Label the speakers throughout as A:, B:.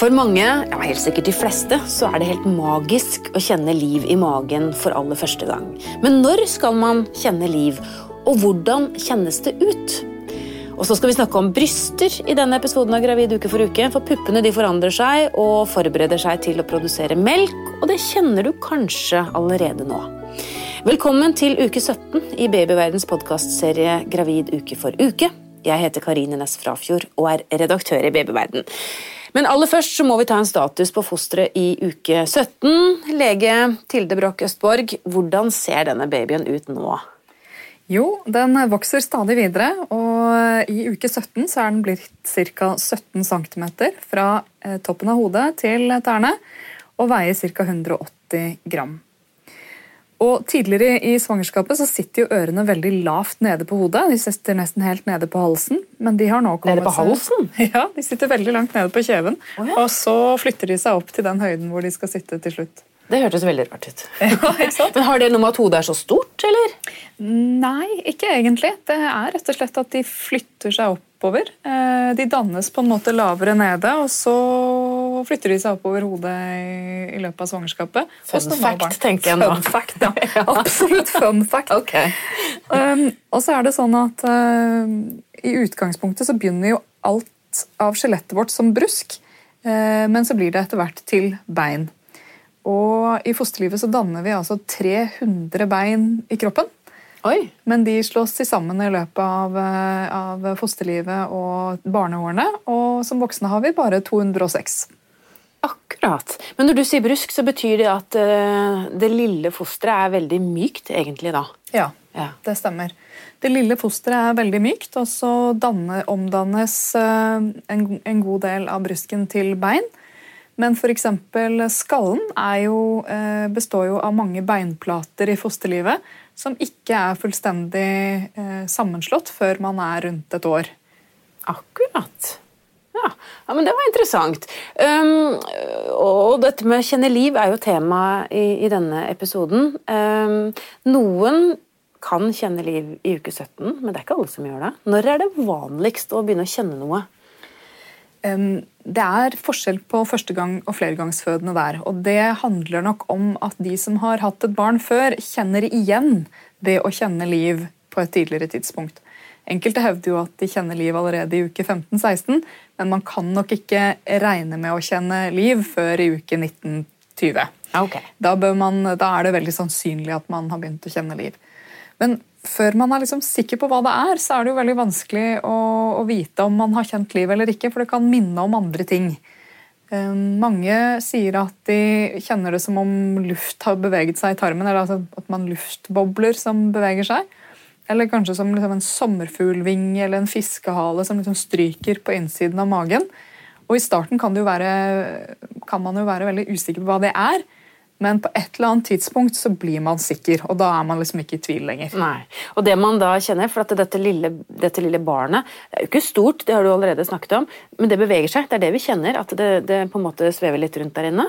A: For mange, ja helt sikkert de fleste, så er det helt magisk å kjenne liv i magen for aller første gang. Men når skal man kjenne liv, og hvordan kjennes det ut? Og så skal vi snakke om bryster i denne episoden av Gravid uke for uke. For puppene de forandrer seg og forbereder seg til å produsere melk, og det kjenner du kanskje allerede nå. Velkommen til uke 17 i Babyverdens podkastserie Gravid uke for uke. Jeg heter Karine Næss Frafjord og er redaktør i Babyverden. Men aller først så må vi ta en status på fosteret i uke 17. Lege Tilde Broch Østborg, hvordan ser denne babyen ut nå?
B: Jo, den vokser stadig videre, og i uke 17 så er den blitt ca. 17 cm fra eh, toppen av hodet til tærne, og veier ca. 180 gram. Og Tidligere i svangerskapet så sitter jo ørene veldig lavt nede på hodet. De sitter nesten helt nede på halsen. men de har nå kommet
A: Nede på halsen?
B: Ja, De sitter veldig langt nede på kjeven.
A: Oh, ja.
B: Og så flytter de seg opp til den høyden hvor de skal sitte til slutt.
A: Det hørtes veldig rart ut.
B: Ja?
A: Men Har det noe med at hodet er så stort, eller?
B: Nei, ikke egentlig. Det er rett og slett at de flytter seg oppover. Eh, De dannes på en måte lavere nede, og så flytter de seg opp over hodet i, løpet av svangerskapet.
A: Fun fact, tenker jeg nå.
B: Fun fact, ja. Absolutt fun fact.
A: Okay.
B: Um, og så er det sånn at uh, i utgangspunktet så begynner jo alt av skjelettet vårt som brusk, uh, men så blir det etter hvert til bein. Og i fosterlivet så danner vi altså 300 bein i kroppen.
A: Oi.
B: Men de slås til sammen i løpet av, eh, av fosterlivet og barneårene. Og som voksne har vi bare 206.
A: Akkurat. Men når du sier brusk, så betyr det at eh, det lille fosteret er veldig mykt, egentlig, da?
B: Ja,
A: Ja.
B: det stemmer. Det lille fosteret er veldig mykt, og så danne, omdannes eh, en, en god del av brusken til bein. Men f.eks. skallen jo, eh, består jo av mange beinplater i fosterlivet som ikke er fullstendig sammenslått før man er rundt et år.
A: Akkurat. Ja. ja, men det var interessant. Um, og dette med å kjenne liv er jo tema i, i denne episoden. Um, noen kan kjenne liv i uke 17, men det er ikke alle som gjør det. Når er det vanligst å begynne å kjenne noe?
B: Um, Det er forskjell på førstegang og flergangsfødende der. og Det handler nok om at de som har hatt et barn før, kjenner igjen det å kjenne liv på et tidligere tidspunkt. Enkelte hevder jo at de kjenner liv allerede i uke 15-16, men man kan nok ikke regne med å kjenne liv før i uke 19-20.
A: Ok.
B: Da, bør man, da er det veldig sannsynlig at man har begynt å kjenne liv. Men før man er liksom sikker på hva det er, så er det jo veldig vanskelig å, å vite om man har kjent liv eller ikke, for det kan minne om andre ting. Eh, Mange sier at de kjenner det som om luft har beveget seg i tarmen, eller altså at man luftbobler som beveger seg. Eller kanskje som liksom en sommerfuglvinge eller en fiskehale som liksom stryker på innsiden av magen. Og I starten kan, være, kan man jo være veldig usikker på hva det er, men på et eller annet tidspunkt så blir man sikker, og da er man liksom ikke i tvil lenger.
A: Nei. Og det man da kjenner, for at dette lille, dette lille barnet Det er jo ikke stort, det har du allerede snakket om, men det beveger seg. Det er det vi kjenner, at det, det på en måte svever litt rundt der inne.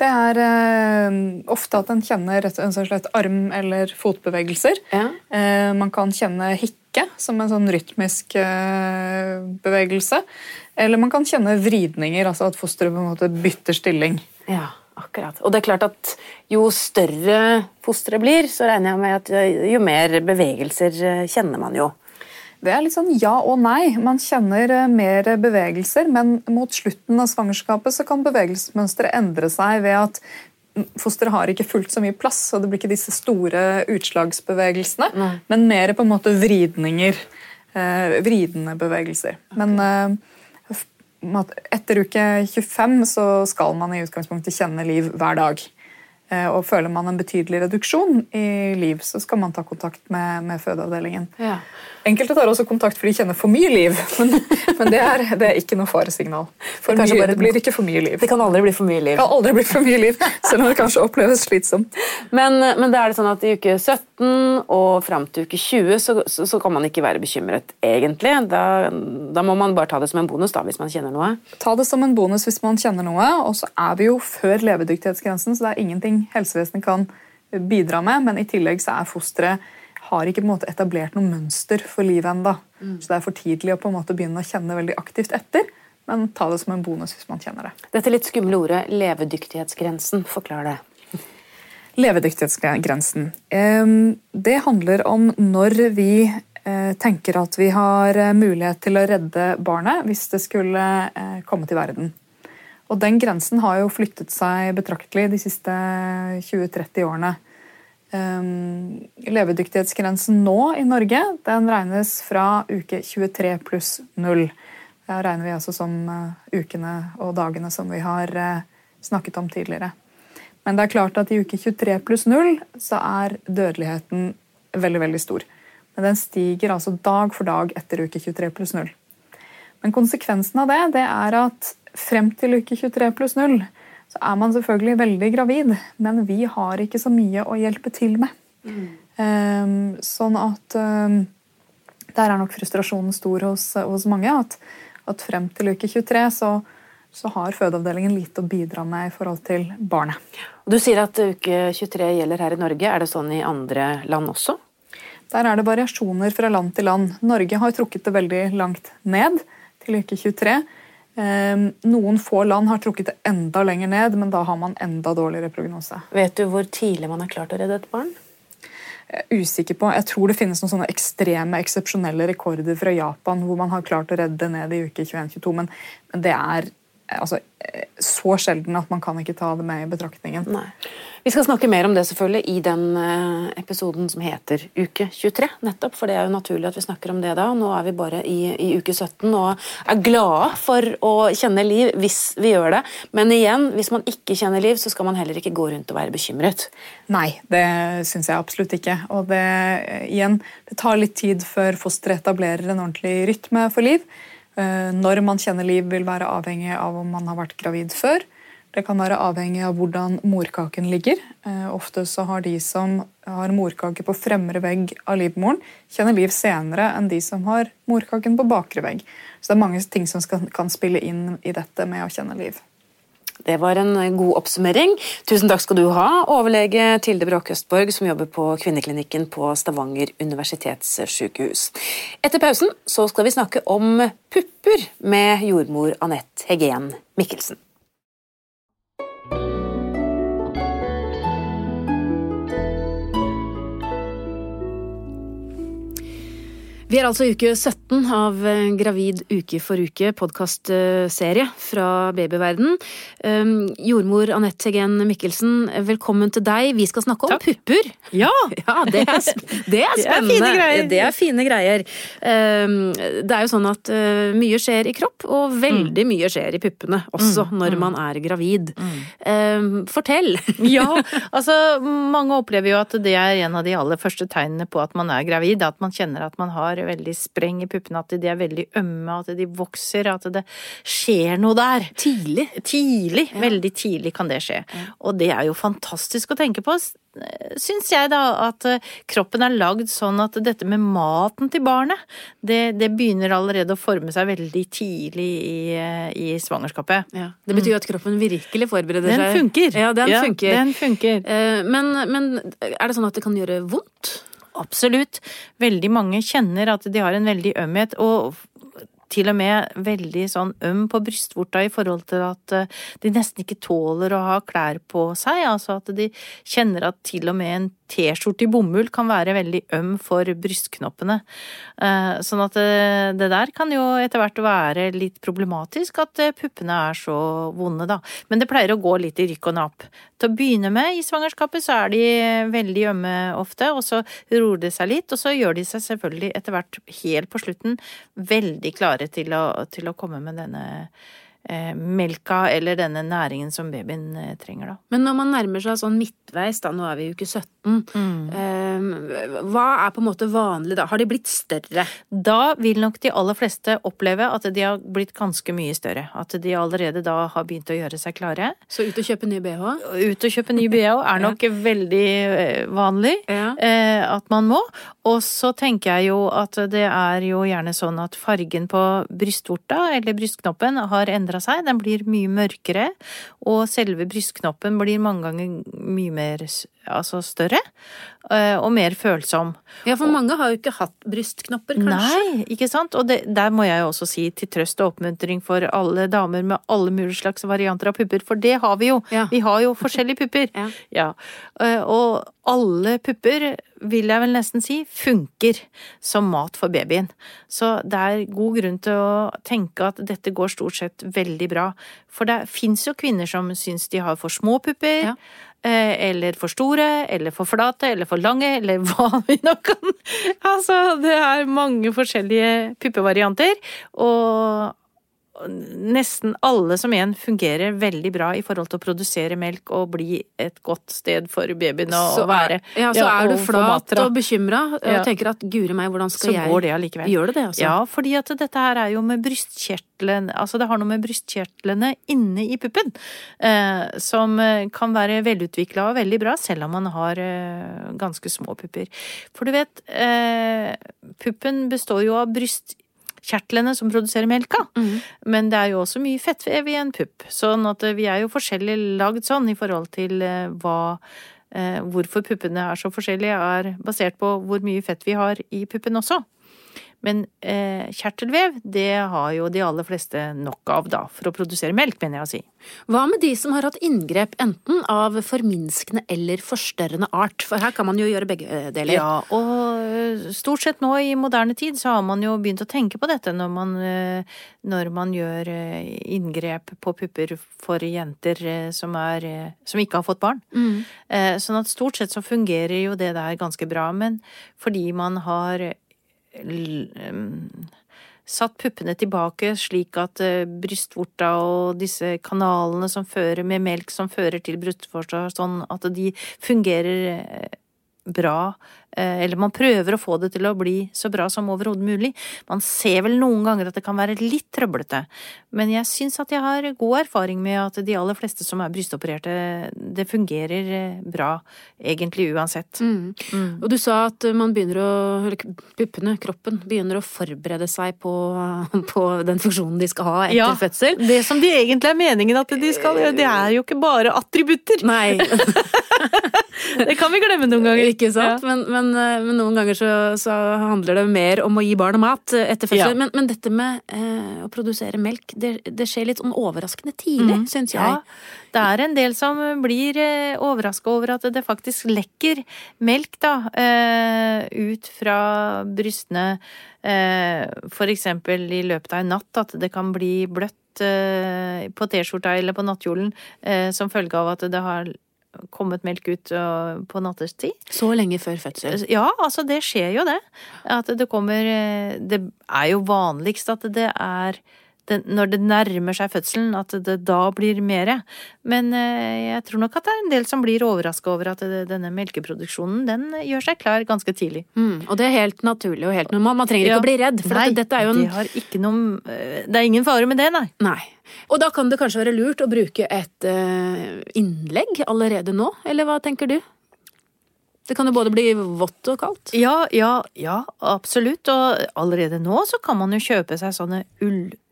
B: Det er eh, ofte at en kjenner rett- og slett arm- eller fotbevegelser.
A: Ja.
B: Eh, man kan kjenne hikke som en sånn rytmisk eh, bevegelse. Eller man kan kjenne vridninger, altså at fosteret på en måte bytter stilling.
A: Ja, akkurat. Og det er klart at jo større fosteret blir, så regner jeg med at eh, jo mer bevegelser eh, kjenner man jo.
B: Det er litt sånn ja og nei. Man kjenner eh, mer bevegelser, men mot slutten av svangerskapet så kan bevegelsesmønsteret endre seg ved at fosteret har ikke fullt så mye plass, og det blir ikke disse store utslagsbevegelsene,
A: Nei.
B: men mer på en måte vridninger. Eh, vridende bevegelser. Men eh, etter uke 25 så skal man i utgangspunktet kjenne liv hver dag. Eh, Og føler man en betydelig reduksjon i liv, så skal man ta kontakt med, med fødeavdelingen.
A: Ja.
B: Enkelte tar også kontakt fordi de kjenner for mye liv, men, men det, er, det er ikke noe faresignal. For
A: Det
B: mye,
A: bare-
B: det blir ikke for mye liv.
A: Det kan aldri bli for mye
B: Det
A: liv.
B: kan aldri bli for mye liv, selv om det kanskje oppleves slitsomt.
A: Men, men det er det sånn at i uke 17 og fram til uke 20 så, så, så kan man ikke være bekymret, egentlig. Da, da må man bare ta det som en bonus da, hvis man kjenner noe.
B: Ta det som en bonus hvis man kjenner noe, og så er vi jo før levedyktighetsgrensen, så det er ingenting helsevesenet kan bidra med, men i tillegg så er fosteret har ikke på en måte etablert noe mønster for livet ennå. Så det er for tidlig å på en måte begynne å kjenne veldig aktivt etter. men ta det som en bonus hvis man kjenner det.
A: Dette litt skumle ordet levedyktighetsgrensen, forklar det.
B: Levedyktighetsgrensen. Det handler om når vi eh, tenker at vi har eh, mulighet til å redde barnet hvis det skulle eh, komme til verden. Og Den grensen har jo flyttet seg betraktelig de siste 20-30 årene. Levedyktighetsgrensen nå i Norge den regnes fra uke 23 pluss 0. Da regner vi altså som ukene og dagene som vi har snakket om tidligere. Men det er klart at i uke 23 pluss 0 så er dødeligheten veldig, veldig stor. Men den stiger altså dag for dag etter uke 23 pluss 0. Men konsekvensen av det, det er at frem til uke 23 pluss 0 så er man selvfølgelig veldig gravid, men vi har ikke så mye å hjelpe til med. Mm. Um, sånn at um, der er nok frustrasjonen stor hos, hos mange. at at frem til uke 23 så, så har fødeavdelingen lite å bidra med i forhold til barnet.
A: Du sier at uke 23 gjelder her i Norge. Er det sånn i andre land også?
B: Der er det variasjoner fra land til land. Norge har trukket det veldig langt ned til uke 23. Ehm, noen få land har trukket det enda lenger ned, men da har man enda dårligere prognose.
A: Vet du hvor tidlig man har klart å redde et barn?
B: usikker på. Jeg tror det finnes noen sånne ekstreme, eksepsjonelle rekorder fra Japan hvor man har klart å redde ned i uke 21-22, men, men, det er altså, så sjelden at man kan ikke ta det med i betraktningen.
A: Nei. Vi skal snakke mer om det selvfølgelig i den eh, episoden som heter Uke 23. nettopp, For det er jo naturlig at vi snakker om det da. Nå er vi bare i, i uke 17 og er glade for å kjenne liv hvis vi gjør det. Men igjen, hvis man ikke kjenner liv, så skal man heller ikke gå rundt og være bekymret.
B: Nei, det syns jeg absolutt ikke. Og det, igjen, det tar litt tid før fosteret etablerer en ordentlig rytme for liv. Eh, når man kjenner liv, vil være avhengig av om man har vært gravid før. Det kan være avhengig av hvordan morkaken ligger. Eh, ofte så har de som har morkake på fremre vegg av livmoren, kjenner liv senere enn de som har morkaken på bakre vegg. Så det er mange ting som kan spille inn i dette med å kjenne liv.
A: Det var en god oppsummering. Tusen takk skal du ha, overlege Tilde Bråk Østborg, som jobber på kvinneklinikken på Stavanger universitetssykehus. Etter pausen så skal vi snakke om pupper med jordmor Anette Hegen Mikkelsen. Vi er altså i uke 17 av eh, Gravid uke for uke, podkastserie fra babyverden. Um, jordmor Anette Hegen Mikkelsen, velkommen til deg. Vi skal snakke om Takk. pupper.
B: Ja!
A: ja det, er, det, er, spennende. Det er fine greier. Det er fine greier. Um, det er jo sånn at uh, mye skjer i kropp, og veldig mm. mye skjer i puppene også mm. når mm. man er gravid. Mm. Um, fortell!
C: ja, altså mange opplever jo at det er en av de aller første tegnene på at man er gravid. At man kjenner at man har veldig spreng i puppene, at de er veldig ømme, at de vokser, at det skjer noe der.
A: Tidlig.
C: Tidlig. Ja. Veldig tidlig kan det skje. Ja. Og det er jo fantastisk å tenke på syns jeg da at eh, kroppen er lagd sånn at dette med maten til barnet, det, det begynner allerede å forme seg veldig tidlig i, eh, i svangerskapet.
A: Ja, det betyr mm. at kroppen virkelig forbereder
C: den
A: seg.
C: Funker.
A: Ja, den
C: ja,
A: funker.
C: Den funker.
A: Eh, men, men er det sånn at det kan gjøre vondt?
C: Absolutt. Veldig mange kjenner at de har en veldig ømhet, og til og med veldig sånn øm på brystvorta i forhold til at eh, de nesten ikke tåler å ha klær på seg. Altså at de kjenner at til og med en T-skjorte i bomull kan være veldig øm for brystknoppene. Eh, sånn at eh, det der kan jo etter hvert være litt problematisk, at puppene er så vonde, da. Men det pleier å gå litt i rykk og napp. Til å begynne med i svangerskapet så er de veldig ømme ofte, og så roer det seg litt, og så gjør de seg selvfølgelig etter hvert helt på slutten veldig klare til å, til å komme med denne eh, melka eller denne næringen som babyen eh, trenger, da.
A: Men når man nærmer seg sånn midtveis, da, nå er vi i uke 17, mm. eh, hva er på en måte vanlig da? Har de blitt større?
C: Da vil nok de aller fleste oppleve at de har blitt ganske mye større. At de allerede da har begynt å gjøre seg klare.
A: Så ut og kjøpe ny bh?
C: Ut og kjøpe ny bh er nok ja. veldig eh, vanlig ja. eh, at man må. Og så tenker jeg jo at det er jo gjerne sånn at fargen på brystvorta eller brystknoppen har endra endra seg. Den blir mye mørkere, og selve brystknoppen blir mange ganger mye mer altså større eh, og mer følsom.
A: Ja, for mange har jo ikke hatt brystknopper, kanskje.
C: Nei, ikke sant? Og det, der må jeg jo også si til trøst og oppmuntring for alle damer med alle mulige slags varianter av pupper, for det har vi jo.
A: Ja.
C: Vi har jo forskjellige pupper.
A: Ja.
C: Ja. Eh, Og alle pupper, vil jeg vel nesten si, funker som mat for babyen. Så det er god grunn til å tenke at dette går stort sett veldig bra. For det fins jo kvinner som syns de har for små pupper.
A: Ja.
C: Eh, Eller for store, eller for flate, eller for lange, eller hva vi nå kan. Altså, det er mange forskjellige puppevarianter. Og nesten alle som en fungerer veldig bra i forhold til å produsere melk og bli et godt sted for babyene å
A: Så
C: være.
A: ja, så er du flat og bekymra og tenker at guri meg, hvordan skal
C: Så
A: jeg
C: går det allikevel.
A: Gjør det det, altså?
C: Ja, fordi at dette her er jo med brystkjertlene Altså det har noe med brystkjertlene inne i puppen eh, som eh, kan være velutvikla og veldig bra, selv om man har eh, ganske små pupper. For du vet, eh, puppen består jo av brystkjertlene som produserer melka.
A: Mm.
C: Men det er jo også mye fettvev i en pupp, sånn at eh, vi er jo forskjellig lagd sånn i forhold til eh, hva eh, Hvorfor puppene er så forskjellige, er basert på hvor mye fett vi har i puppen også. Men eh, kjertelvev, det har jo de aller fleste nok av, da, for å produsere melk, mener jeg å si.
A: Hva med de som har hatt inngrep enten av forminskende eller forstørrende art? For her kan man jo gjøre begge eh, deler.
C: Ja, og eh, stort sett nå i moderne tid så har man jo begynt å tenke på dette når man, eh, når man gjør inngrep på pupper for jenter som, er, som ikke har fått barn.
A: Mm.
C: Sånn at stort sett så fungerer jo det der ganske bra, men fordi man har satt puppene tilbake slik at eh, brystvorta og disse kanalene som fører med melk som fører til brystvorta, sånn at de fungerer eh, bra, eller man prøver å få det til å bli så bra som overhodet mulig. Man ser vel noen ganger at det kan være litt trøblete, men jeg syns at jeg har god erfaring med at de aller fleste som er brystopererte, det fungerer eh, bra, egentlig uansett.
A: Mm. Og du sa at man begynner å, eller puppene, kroppen, begynner å forberede seg på, på den funksjonen de skal ha etter
C: Ja.
A: fødsel.
C: Det som de egentlig er meningen at de skal gjøre, det er jo ikke bare attributter.
A: Nei,
C: Det kan vi glemme noen ganger.
A: ikke sant? Men, men, eh, men noen ganger så, så handler det mer om å gi barnet mat eh, etter fødselen.
C: Ja.
A: Men, men dette med eh, å produsere melk, det, det skjer litt sånn overraskende tidlig,
C: Mm.
A: syns jeg.
C: Ja, det er en del som blir eh, overraska over at det faktisk lekker melk, da, eh, ut fra brystene. Eh, for eksempel i løpet av en natt, at det kan bli bløtt på T-skjorta eller på nattkjolen som følge av at det har kommet melk ut på nattestid.
A: Så lenge før fødsel.
C: Ja, altså det skjer jo det. At det kommer Det er jo vanligst at det er det, når det nærmer seg fødselen, at det da blir mere. Men eh, jeg tror nok at det er en del som blir overraska over at det, denne melkeproduksjonen den gjør seg klar ganske tidlig.
A: Mm, og det er helt naturlig og helt normalt. Man trenger ikke
C: Ja.
A: å bli redd, for
C: Nei,
A: dette er jo en
C: det har ikke noe eh, Det er ingen fare med det, nei.
A: Nei. Og da kan det kanskje være lurt å bruke et eh, innlegg allerede nå, eller hva tenker du? Det kan jo både bli vått og kaldt.
C: Ja, ja, ja, absolutt. Og allerede nå så kan man jo kjøpe seg sånne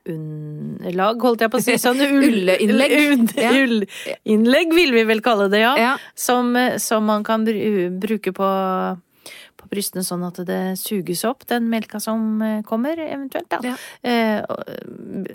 C: ullunderlag, holdt jeg på å si. Sånne ull,
A: Ulleinnlegg.
C: Ull-
A: Ja.
C: ull vil vi vel kalle det, ja.
A: Ja.
C: Som, som man kan bru- bruke på brystene sånn at det suges opp, den melka som eh, kommer, eventuelt, da.
A: Ja.
C: Eh,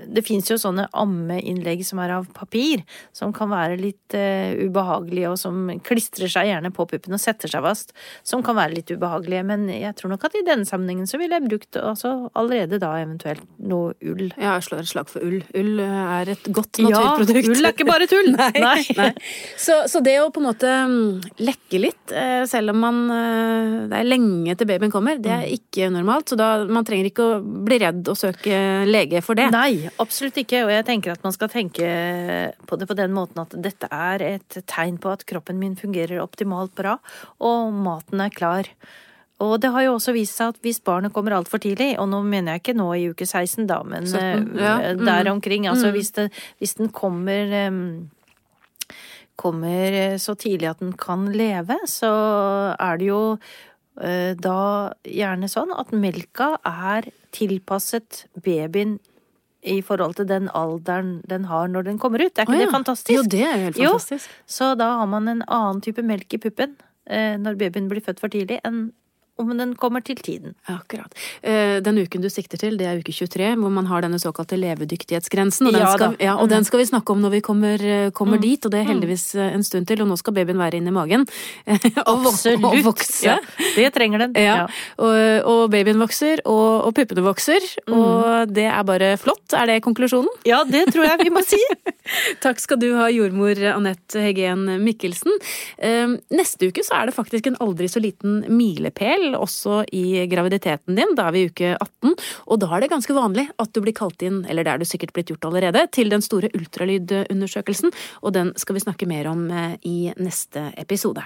C: det fins jo sånne ammeinnlegg som er av papir, som kan være litt eh, ubehagelige, og som klistrer seg gjerne på puppen og setter seg fast, som kan være litt ubehagelige. Men jeg tror nok at i denne sammenhengen så ville jeg brukt altså, allerede da eventuelt noe ull.
A: Ja, jeg slår et slag for ull. Ull er et godt naturprodukt.
C: Ja, ull er ikke bare tull!
A: Nei. Nei. Så, så det å på en måte mm, lekke litt, selv om man det er lenge til babyen kommer, det
C: Mm.
A: er ikke normalt. Så da, man trenger ikke å bli redd og søke lege for det.
C: Nei, absolutt ikke. Og jeg tenker at man skal tenke på det på den måten at dette er et tegn på at kroppen min fungerer optimalt bra, og maten er klar. Og det har jo også vist seg at hvis barnet kommer altfor tidlig, og nå mener jeg ikke nå i uke 16 da, men
A: 17, ja. mm.
C: der
A: mm.
C: omkring, altså hvis, det, hvis den kommer um, kommer eh, så tidlig at den kan leve, så er det jo eh, da gjerne sånn at melka er tilpasset babyen i forhold til den alderen den har når den kommer ut. Er ikke
A: Å,
C: det fantastisk?
A: Jo, det er jo helt
C: Jo.
A: fantastisk.
C: Så da har man en annen type melk i puppen. eh, når babyen blir født for tidlig, enn om den kommer til tiden.
A: Akkurat. Eh, Den uken du sikter til, det er uke 23, hvor man har denne såkalte levedyktighetsgrensen. Og den,
C: Ja
A: skal, ja, og
C: Mm.
A: den skal vi snakke om når vi kommer, kommer mm. dit, og det er heldigvis eh, en stund til. Og nå skal babyen være inni magen.
C: Absolutt.
A: og vokse.
C: Ja, det trenger den.
A: Ja, og, og babyen vokser, og, og puppene vokser. Og det er bare flott. Er det konklusjonen?
C: ja, det tror jeg vi må si.
A: Takk skal du ha, jordmor Anette Heggen Mikkelsen. Eh, Neste uke så er det faktisk en aldri så liten milepæl også i graviditeten din. Da er vi i uke 18, og da er det ganske vanlig at du blir kalt inn, eller det er du sikkert blitt gjort allerede, til den store ultralydundersøkelsen, og den skal vi snakke mer om eh, i neste episode.